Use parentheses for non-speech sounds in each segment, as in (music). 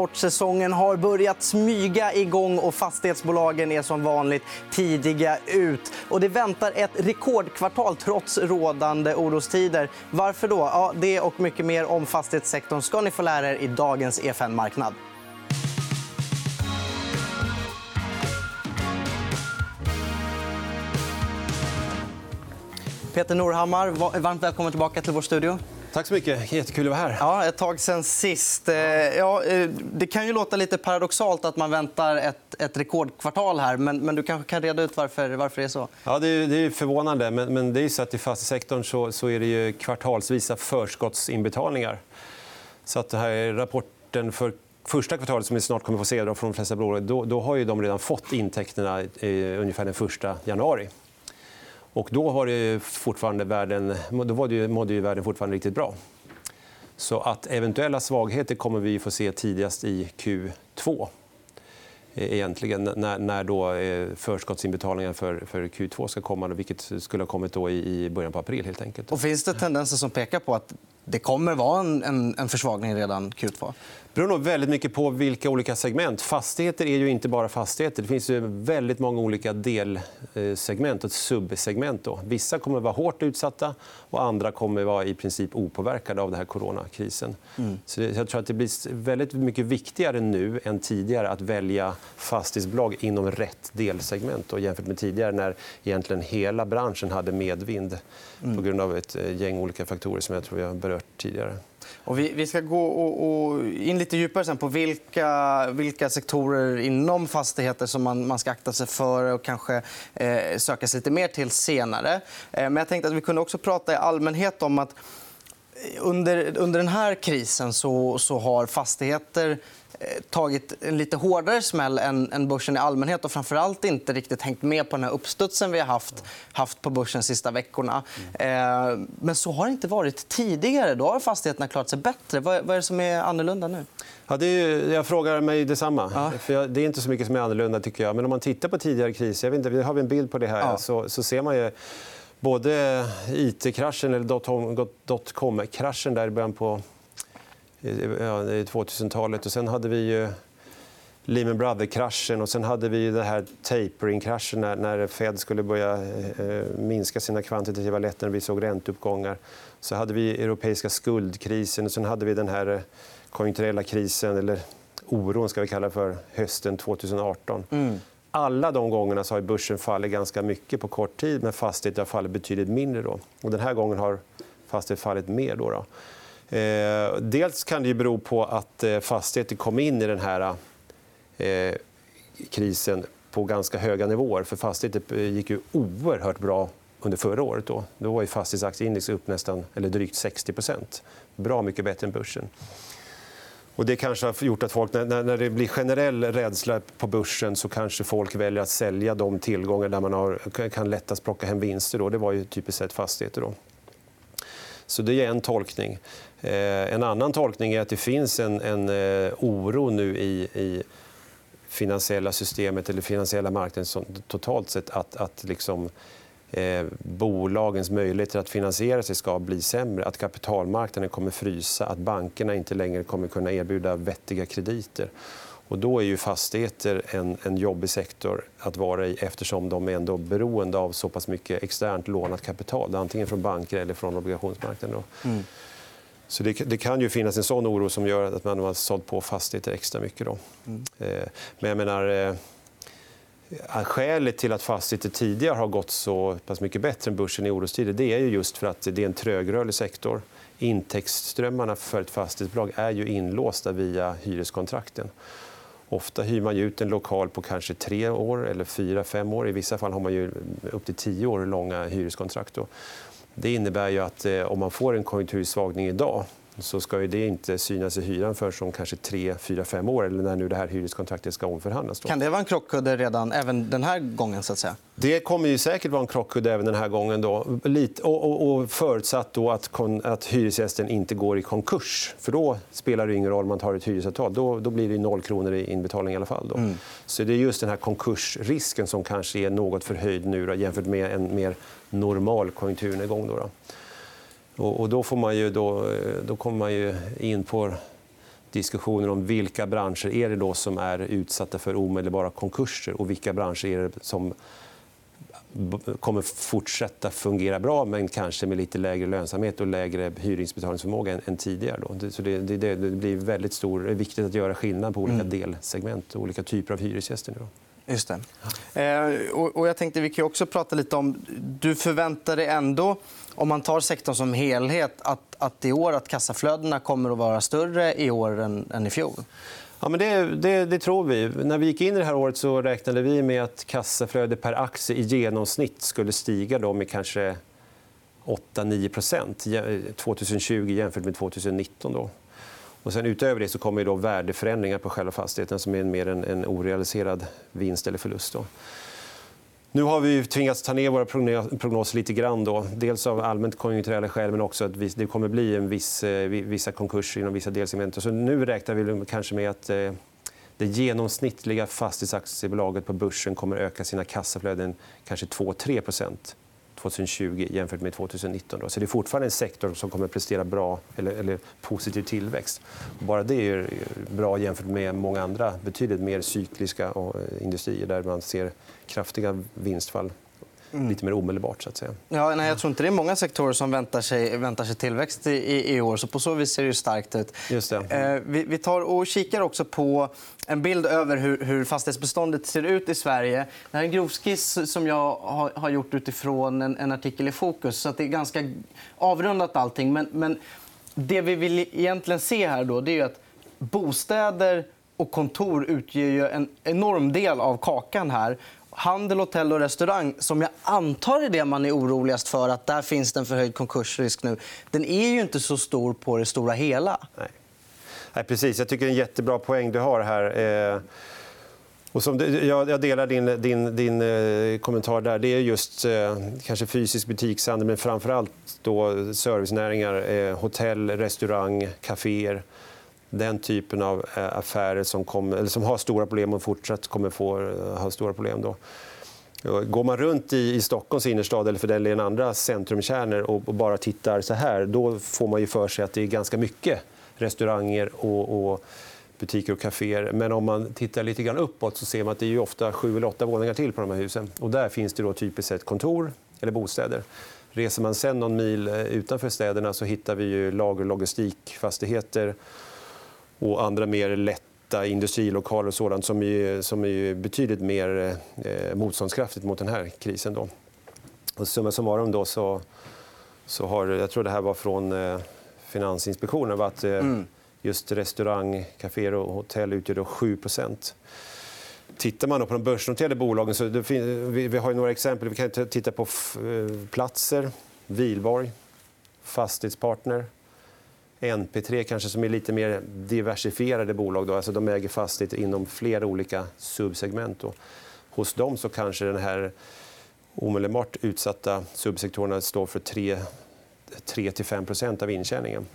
Rapportsäsongen har börjat smyga igång och fastighetsbolagen är som vanligt tidiga ut. Och det väntar ett rekordkvartal trots rådande orostider. Varför då? Ja, det och mycket mer om fastighetssektorn ska ni få lära er i dagens EFN Marknad. Peter Norhammar, varmt välkommen tillbaka till vår studio. Tack så mycket. Jättekul att vara här. Ja, ett tag sen sist. Eh, ja, eh, det kan ju låta lite paradoxalt att man väntar ett, ett rekordkvartal. här, men, men du kanske kan reda ut varför, varför det är så? Ja, det, är, det är förvånande. Men, men det är så att I fastighetssektorn så, så är det ju kvartalsvisa förskottsinbetalningar. Så att det här är rapporten för första kvartalet som vi snart kommer att få se från de flesta bolag då, då har ju de redan fått intäkterna i, ungefär den 1 januari. Och då, har det fortfarande världen, då var det, mådde ju världen fortfarande riktigt bra. Så att eventuella svagheter kommer vi få se tidigast i Q2 eh, egentligen när, när då eh, förskottsinbetalningen för, för Q2 ska komma, vilket skulle ha kommit då i, i början på april. Helt enkelt. Och finns det tendenser som pekar på att det kommer vara en, en försvagning redan Q2? Beror nog väldigt mycket på vilka olika segment. Fastigheter är ju inte bara fastigheter. Det finns ju väldigt många olika delsegment och subsegment. Då. Vissa kommer att vara hårt utsatta och andra kommer att vara i princip opåverkade av den här coronakrisen. Mm. Så jag tror att det blir väldigt mycket viktigare nu än tidigare att välja fastighetsbolag inom rätt delsegment då, jämfört med tidigare när egentligen hela branschen hade medvind mm. på grund av ett eh, gäng olika faktorer som jag tror vi har berört tidigare. Och vi, vi ska gå och, och in lite djupare sen på vilka, vilka sektorer inom fastigheter som man, man ska akta sig för och kanske eh, söka sig lite mer till senare. Eh, men jag tänkte att vi kunde också prata i allmänhet om att under, under den här krisen så, så har fastigheter Eh, tagit en lite hårdare smäll än, än börsen i allmänhet och framförallt inte riktigt hängt med på den här uppstudsen vi har haft, haft på börsen de sista veckorna. Eh, men så har det inte varit tidigare. Då har fastigheterna klarat sig bättre. Vad, vad är det som är annorlunda nu? Ja, det är, jag frågar mig detsamma. Ja. För jag, det är inte så mycket som är annorlunda. tycker jag. Men om man tittar på tidigare kriser... Jag vet inte, vi har en bild på det här. Ja. Så, så ser man ju både it-kraschen, eller dotcom-kraschen där i början på eh, 2000-talet. Och sen hade vi ju Lehman Brothers-kraschen och sen hade vi det här tapering-kraschen när, Fed skulle börja eh, eh, minska sina kvantitativa lättnader. Vi såg ränteuppgångar. Så hade vi europeiska skuldkrisen och sen hade vi den här konjunkturella krisen, eller oron ska vi kalla det för, hösten 2018. Mm. Alla de gångerna så har börsen fallit ganska mycket på kort tid men fastigheter har fallit betydligt mindre. Då. Och den här gången har fastigheter fallit mer. Då, då. Eh, dels kan det bero på att eh, fastigheter kom in i den här eh, krisen på ganska höga nivåer. För fastigheter eh, gick ju oerhört bra under förra året. Då, då var fastighetsaktieindex upp nästan, eller drygt 60% Bra mycket bättre än börsen. Och det kanske har gjort att folk, när det blir generell rädsla på börsen så kanske folk väljer att sälja de tillgångar där man har, kan lättast plocka hem vinster. Då. Det var ju typiskt sett fastigheter. Då. Så det är en tolkning. Eh, en annan tolkning är att det finns en, en eh, oro nu i, i finansiella systemet eller finansiella marknaden totalt sett att, att liksom, eh, bolagens möjligheter att finansiera sig ska bli sämre. Att kapitalmarknaden kommer frysa. Att bankerna inte längre kommer kunna erbjuda vettiga krediter. Och då är ju fastigheter en, en jobbig sektor att vara i eftersom de är ändå beroende av så pass mycket externt lånat kapital. Antingen från banker eller från obligationsmarknaden. Mm. Så det, det, kan ju finnas en sån oro som gör att man har sålt på fastigheter extra mycket. Då. Mm. Eh, men jag menar... Eh, skälet till att fastigheter tidigare har gått så pass mycket bättre än börsen i orostider det är ju just för att det är en trögrörlig sektor. Intäktsströmmarna för ett fastighetsbolag är ju inlåsta via hyreskontrakten. Ofta hyr man ut en lokal på kanske tre år eller fyra, fem år. I vissa fall har man ju upp till tio år långa hyreskontrakt. Det innebär ju att eh, om man får en konjunktursvagning idag så ska det inte synas i hyran för som kanske 3, 4, 5 år eller när nu det här hyreskontraktet ska omförhandlas. Då. Kan det vara en krockkudde redan även den här gången? Så att säga? Det kommer ju säkert vara en krockkudde även den här gången. Då. Och, och, och förutsatt då att, att hyresgästen inte går i konkurs. För Då spelar det ingen roll om man tar ett hyresavtal. Då, då blir det noll kronor i inbetalning. i alla fall. Då. Mm. Så Det är just den här konkursrisken som kanske är något förhöjd nu då, jämfört med en mer normal konjunkturnedgång. Då, då. Och, då, får man ju, då, då kommer man ju in på diskussioner om vilka branscher är det då som är utsatta för omedelbara konkurser och vilka branscher är det som kommer fortsätta fungera bra men kanske med lite lägre lönsamhet och lägre hyrinbetalningsförmåga än tidigare. Då. Så det, det, det blir väldigt stor, viktigt att göra skillnad på olika mm. delsegment och olika typer av hyresgäster. Nu. Just det. Eh, och, jag tänkte, vi kan också prata lite om... Du förväntar dig ändå, om man tar sektorn som helhet att, att i år att kassaflödena kommer att vara större i år än, än i fjol? Ja, men det, det, det, tror vi. När vi gick in i det här året så räknade vi med att kassaflödet per aktie i genomsnitt skulle stiga då med kanske 8-9% 2020 jämfört med 2019. Då. Och sen utöver det så kommer då värdeförändringar på själva fastigheten som är mer en, en orealiserad vinst eller förlust. Då. Nu har vi tvingats ta ner våra prognoser lite grann. Då. Dels av allmänt konjunkturella skäl men också att det kommer bli en viss, eh, vissa konkurser inom vissa delsegment. Så nu räknar vi kanske med att eh, det genomsnittliga fastighetsaktiebolaget på börsen kommer öka sina kassaflöden kanske 2-3 2020 jämfört med 2019. Då. Så det är fortfarande en sektor som kommer att prestera bra eller, eller positiv tillväxt. Bara det är bra jämfört med många andra betydligt mer cykliska eh, industrier där man ser kraftiga vinstfall mm. lite mer omedelbart. Så att säga. Ja, nej, jag tror inte det är många sektorer som väntar sig, väntar sig tillväxt i, i år. Så på så vis ser det starkt ut. Just det. Eh, vi, vi, tar och kikar också på en bild över hur, hur fastighetsbeståndet ser ut i Sverige. Det här är en grovskiss som jag har, har gjort utifrån en, en, artikel i Fokus. Så det är ganska avrundat allting. Men, men det vi vill egentligen se här då, det är att bostäder och kontor utgör en enorm del av kakan här handel, hotell och restaurang, som jag antar är det man är oroligast för, att där finns det en förhöjd konkursrisk nu, den är ju inte så stor på det stora hela. Nej. Nej, precis. Jag tycker det är en jättebra poäng du har här. Eh... Och som, jag delar din, din, din eh, kommentar där. Det är just eh, kanske fysisk butikshandel men framför allt då servicenäringar. Eh, hotell, restaurang, kaféer den typen av eh, affärer som, kom, eller som har stora problem och fortsatt kommer få eh, ha stora problem. Då. Går man runt i, Stockholms innerstad eller för den delen andra centrumkärnor och, bara tittar så här då får man ju för sig att det är ganska mycket restauranger och, och butiker och kaféer. Men om man tittar lite grann uppåt så ser man att det är ofta sju eller åtta våningar till på de här husen. Och där finns det då typiskt sett kontor eller bostäder. Reser man sen någon mil eh, utanför städerna så hittar vi ju lager och logistikfastigheter och andra mer lätta industrilokaler och sådant som är, som är betydligt mer eh, motståndskraftigt mot den här krisen. Då. Och summa summarum då så, så har, jag tror det här var från eh, Finansinspektionen, att eh, mm. just restaurang, kaféer och hotell utgör då 7% Tittar man på de börsnoterade bolagen så vi, vi har några exempel. Vi kan titta på eh, Platser, Vilborg, Fastighetspartner, NP3 kanske som är lite mer diversifierade bolag. Då. Alltså de äger fastigheter inom flera olika subsegment. Då. Hos dem så kanske den här omedelbart utsatta subsektorerna står för 3-5% av intjäningen.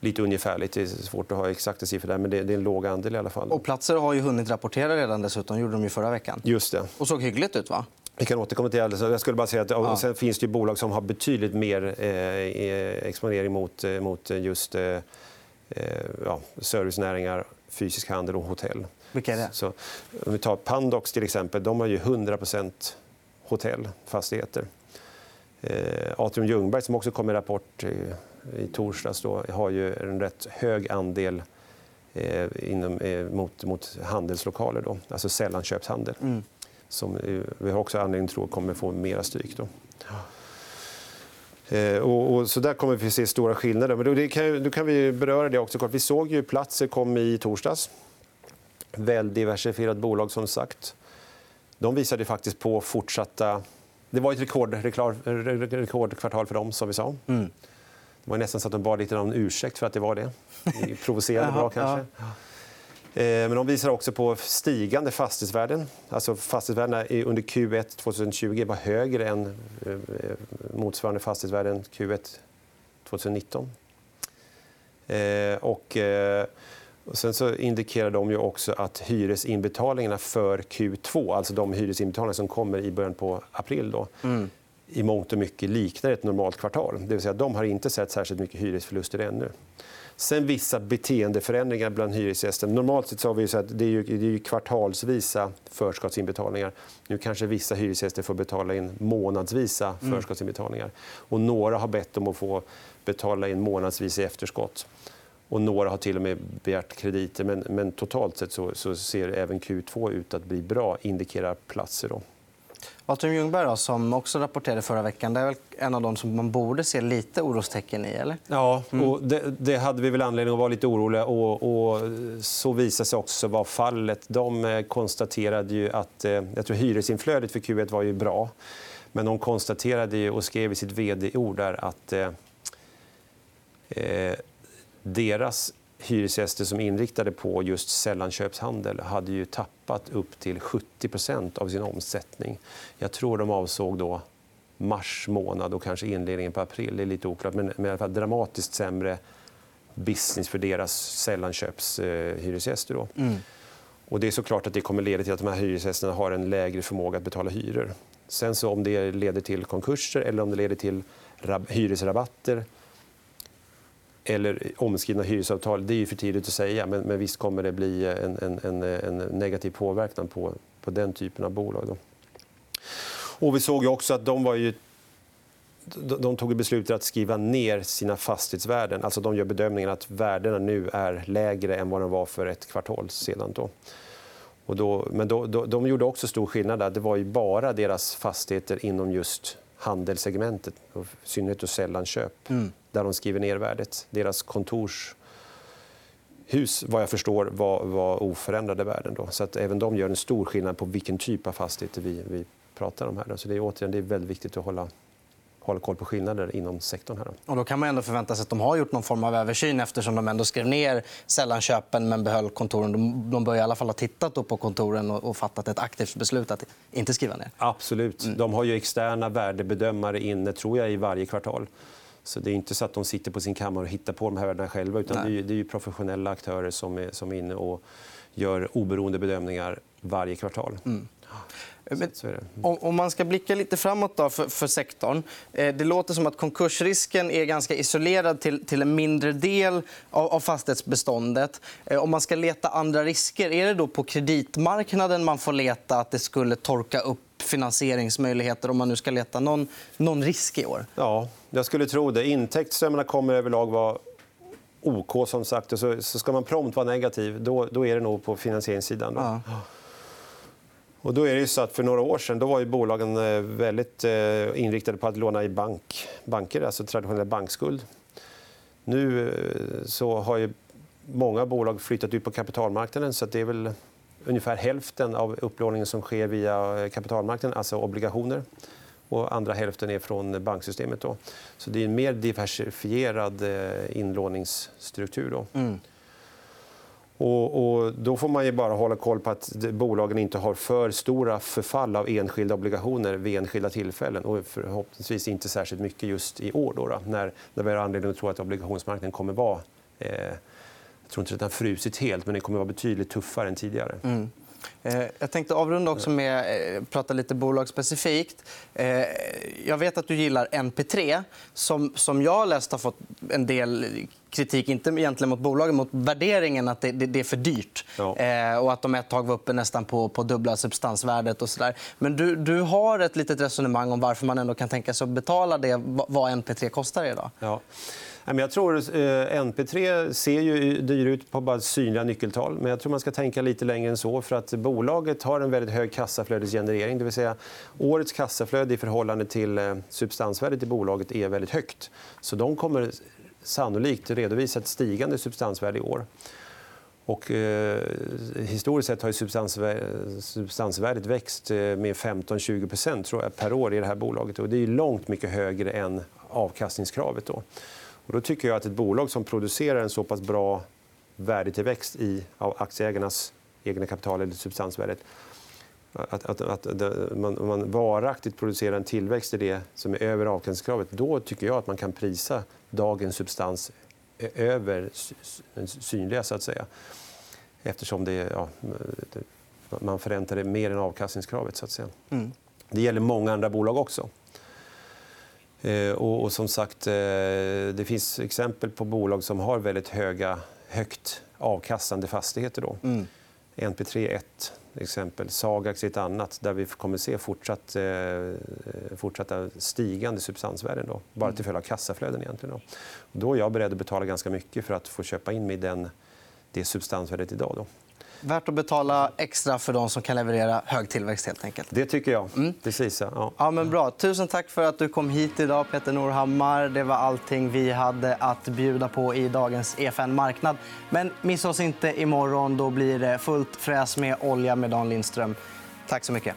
Lite ungefärligt. Det är svårt att ha exakta siffror där, men det är en låg andel i alla fall. Och Platser har ju hunnit rapportera redan dessutom. gjorde de ju förra veckan. Just det. Och såg hyggligt ut, va? Vi kan återkomma till det. Jag skulle bara säga att ja. sen finns det bolag som har betydligt mer eh, eh, exponering mot, eh, mot just eh, ja, servicenäringar, fysisk handel och hotell. Vilka är det? Så, om vi tar Pandox till exempel. De har ju 100% hotellfastigheter. Eh, Atrium Ljungberg, som också kom med rapport i, i torsdags, då, har ju en rätt hög andel eh, inom, eh, mot, mot handelslokaler, då, alltså sällanköpshandel. Mm som vi har också anledning att tro kommer få mera stryk. Då. Eh, och, och, så där kommer vi se stora skillnader. Men då, kan, då kan vi beröra det också. Vi såg ju Platser kom i torsdags. Väl diversifierat bolag, som sagt. De visade faktiskt på fortsatta... Det var ett rekord, rekordkvartal för dem, som vi sa. Mm. Det var nästan så att de bad lite om ursäkt för att det var det. Provocerande (laughs) bra, kanske. Ja. Eh, men de visar också på stigande fastighetsvärden. Alltså fastighetsvärdena under Q1 2020 var högre än eh, motsvarande fastighetsvärden Q1 2019. Eh, och, och sen så indikerar de ju också att hyresinbetalningarna för Q2, alltså de hyresinbetalningar som kommer i början på april, då, mm i mångt och mycket liknar ett normalt kvartal. Det vill säga, de har inte sett särskilt mycket hyresförluster ännu. Sen vissa beteendeförändringar bland hyresgäster. Normalt sett så har vi så att det är, ju, det är ju kvartalsvisa förskottsinbetalningar. Nu kanske vissa hyresgäster får betala in månadsvisa mm. förskottsinbetalningar. Och några har bett om att få betala in månadsvis i efterskott. Och några har till och med begärt krediter. Men, men totalt sett så, så, ser även Q2 ut att bli bra, indikerar platser. Då. Valter Ljungberg, då, som också rapporterade förra veckan, det är en av de som man borde se lite orostecken i? Eller? Ja, mm. och det, det, hade vi väl anledning att vara lite oroliga. Och, och så visade sig också vara fallet. De eh, konstaterade ju att... Eh, jag tror hyresinflödet för Q1 var ju bra. Men de konstaterade och skrev i sitt vd-ord att eh, eh, deras hyresgäster som är inriktade på just sällanköpshandel hade ju tappat upp till 70% av sin omsättning. Jag tror de avsåg då mars månad och kanske inledningen på april. Det är lite oklart. Men, men i alla fall dramatiskt sämre business för deras sällanköpshyresgäster. Mm. Och det är såklart att det kommer leda till att de här hyresgästerna har en lägre förmåga att betala hyror. Sen så om det leder till konkurser eller om det leder till hyresrabatter eller omskrivna hyresavtal, det är för tidigt att säga. Men, men visst kommer det bli en, en, en, en negativ påverkan på, på den typen av bolag. Då. Och vi såg också att de var ju de tog beslutet att skriva ner sina fastighetsvärden. Alltså de gör bedömningen att värdena nu är lägre än vad de var för ett kvartal sedan. Då. Och då, men då, då, de gjorde också stor skillnad. Där. Det var ju bara deras fastigheter inom just handelssegmentet, i synnerhet och sällanköp, mm där de skriver ner värdet. Deras kontorshus, vad jag förstår, var, var oförändrade värden. Då. Så att även de gör en stor skillnad på vilken typ av fastigheter vi, vi pratar om. här. Så det är, återigen, det är väldigt viktigt att hålla hålla koll på skillnader inom sektorn. Här. Och då kan man ändå förvänta sig att de har gjort någon form av översyn eftersom de ändå skrev ner sällanköpen men behöll kontoren. De bör i alla fall ha tittat på kontoren och fattat ett aktivt beslut att inte skriva ner. Absolut. Mm. De har ju externa värdebedömare inne tror jag, i varje kvartal. Så det är inte så att de sitter på sin kammare och hittar på de här värdena själva. Utan det är, det är professionella aktörer som är, som är inne och gör oberoende bedömningar varje kvartal. Mm. Men, om man ska blicka lite framåt då för, för sektorn. Eh, det låter som att konkursrisken är ganska isolerad till, till en mindre del av, av fastighetsbeståndet. Eh, om man ska leta andra risker, är det då på kreditmarknaden man får leta att det skulle torka upp finansieringsmöjligheter om man nu ska leta någon, någon risk i år? Ja, jag skulle tro det. Intäktsströmmarna kommer överlag vara OK. som sagt. Så, så ska man prompt vara negativ, då, då är det nog på finansieringssidan. Då. Ja. Och då är det så att för några år sedan då var ju bolagen eh, väldigt eh, inriktade på att låna i bank, banker, alltså traditionell bankskuld. Nu eh, så har ju många bolag flyttat ut på kapitalmarknaden. så Det är väl ungefär hälften av upplåningen som sker via kapitalmarknaden, alltså obligationer. Och andra hälften är från banksystemet. Då. Så det är en mer diversifierad inlåningsstruktur. Då. Mm. Och, och, då får man ju bara hålla koll på att bolagen inte har för stora förfall av enskilda obligationer vid enskilda tillfällen. Och förhoppningsvis inte särskilt mycket just i år, då, då när, när vi har anledning att tro att obligationsmarknaden kommer att vara... Eh, jag tror inte att den har frusit helt, men den kommer att vara betydligt tuffare än tidigare. Mm. Eh, jag tänkte avrunda också med att eh, prata lite bolagsspecifikt. Eh, jag vet att du gillar NP3 som, som jag har läst har fått en del kritik, inte egentligen mot bolagen, mot värderingen att det, det, det är för dyrt. Ja. Eh, och att de ett tag var uppe nästan på, på dubbla substansvärdet. Och så där. Men du, du har ett litet resonemang om varför man ändå kan tänka sig att betala det vad NP3 kostar idag. Ja. Jag tror eh, NP3 ser ju dyr ut på bara synliga nyckeltal. Men jag tror man ska tänka lite längre än så. för att Bolaget har en väldigt hög kassaflödesgenerering. Det vill säga, årets kassaflöde i förhållande till eh, substansvärdet i bolaget är väldigt högt. Så de kommer sannolikt redovisa ett stigande substansvärde i år. Och, eh, historiskt sett har substansvärdet växt eh, med 15-20% per år i det här bolaget. Och det är långt mycket högre än avkastningskravet. Då. Och då tycker jag att ett bolag som producerar en så pass bra värdetillväxt i av aktieägarnas egna kapital eller substansvärdet att, att, att man, man varaktigt producerar en tillväxt i det som är över avkastningskravet då tycker jag att man kan prisa dagens substans över synliga. Så att säga. Eftersom det, ja, man förräntar det mer än avkastningskravet. Så att säga. Mm. Det gäller många andra bolag också. Eh, och, och som sagt, eh, det finns exempel på bolag som har väldigt höga, högt avkastande fastigheter. Då. Mm. NP3 är ett exempel. Sagax är ett annat där vi kommer se fortsatt, eh, fortsatta stigande substansvärden. Då, bara till följd av kassaflöden. Egentligen då. då är jag beredd att betala ganska mycket för att få köpa in mig i den, det substansvärdet idag. Då. Värt att betala extra för de som kan leverera hög tillväxt. helt enkelt. Det tycker jag. Mm. Precis, ja. Ja, men bra. Tusen tack för att du kom hit idag, Peter Norhammar. Det var allting vi hade att bjuda på i dagens EFN Marknad. Men missa oss inte imorgon. Då blir det fullt fräs med olja med Dan Lindström. Tack så mycket.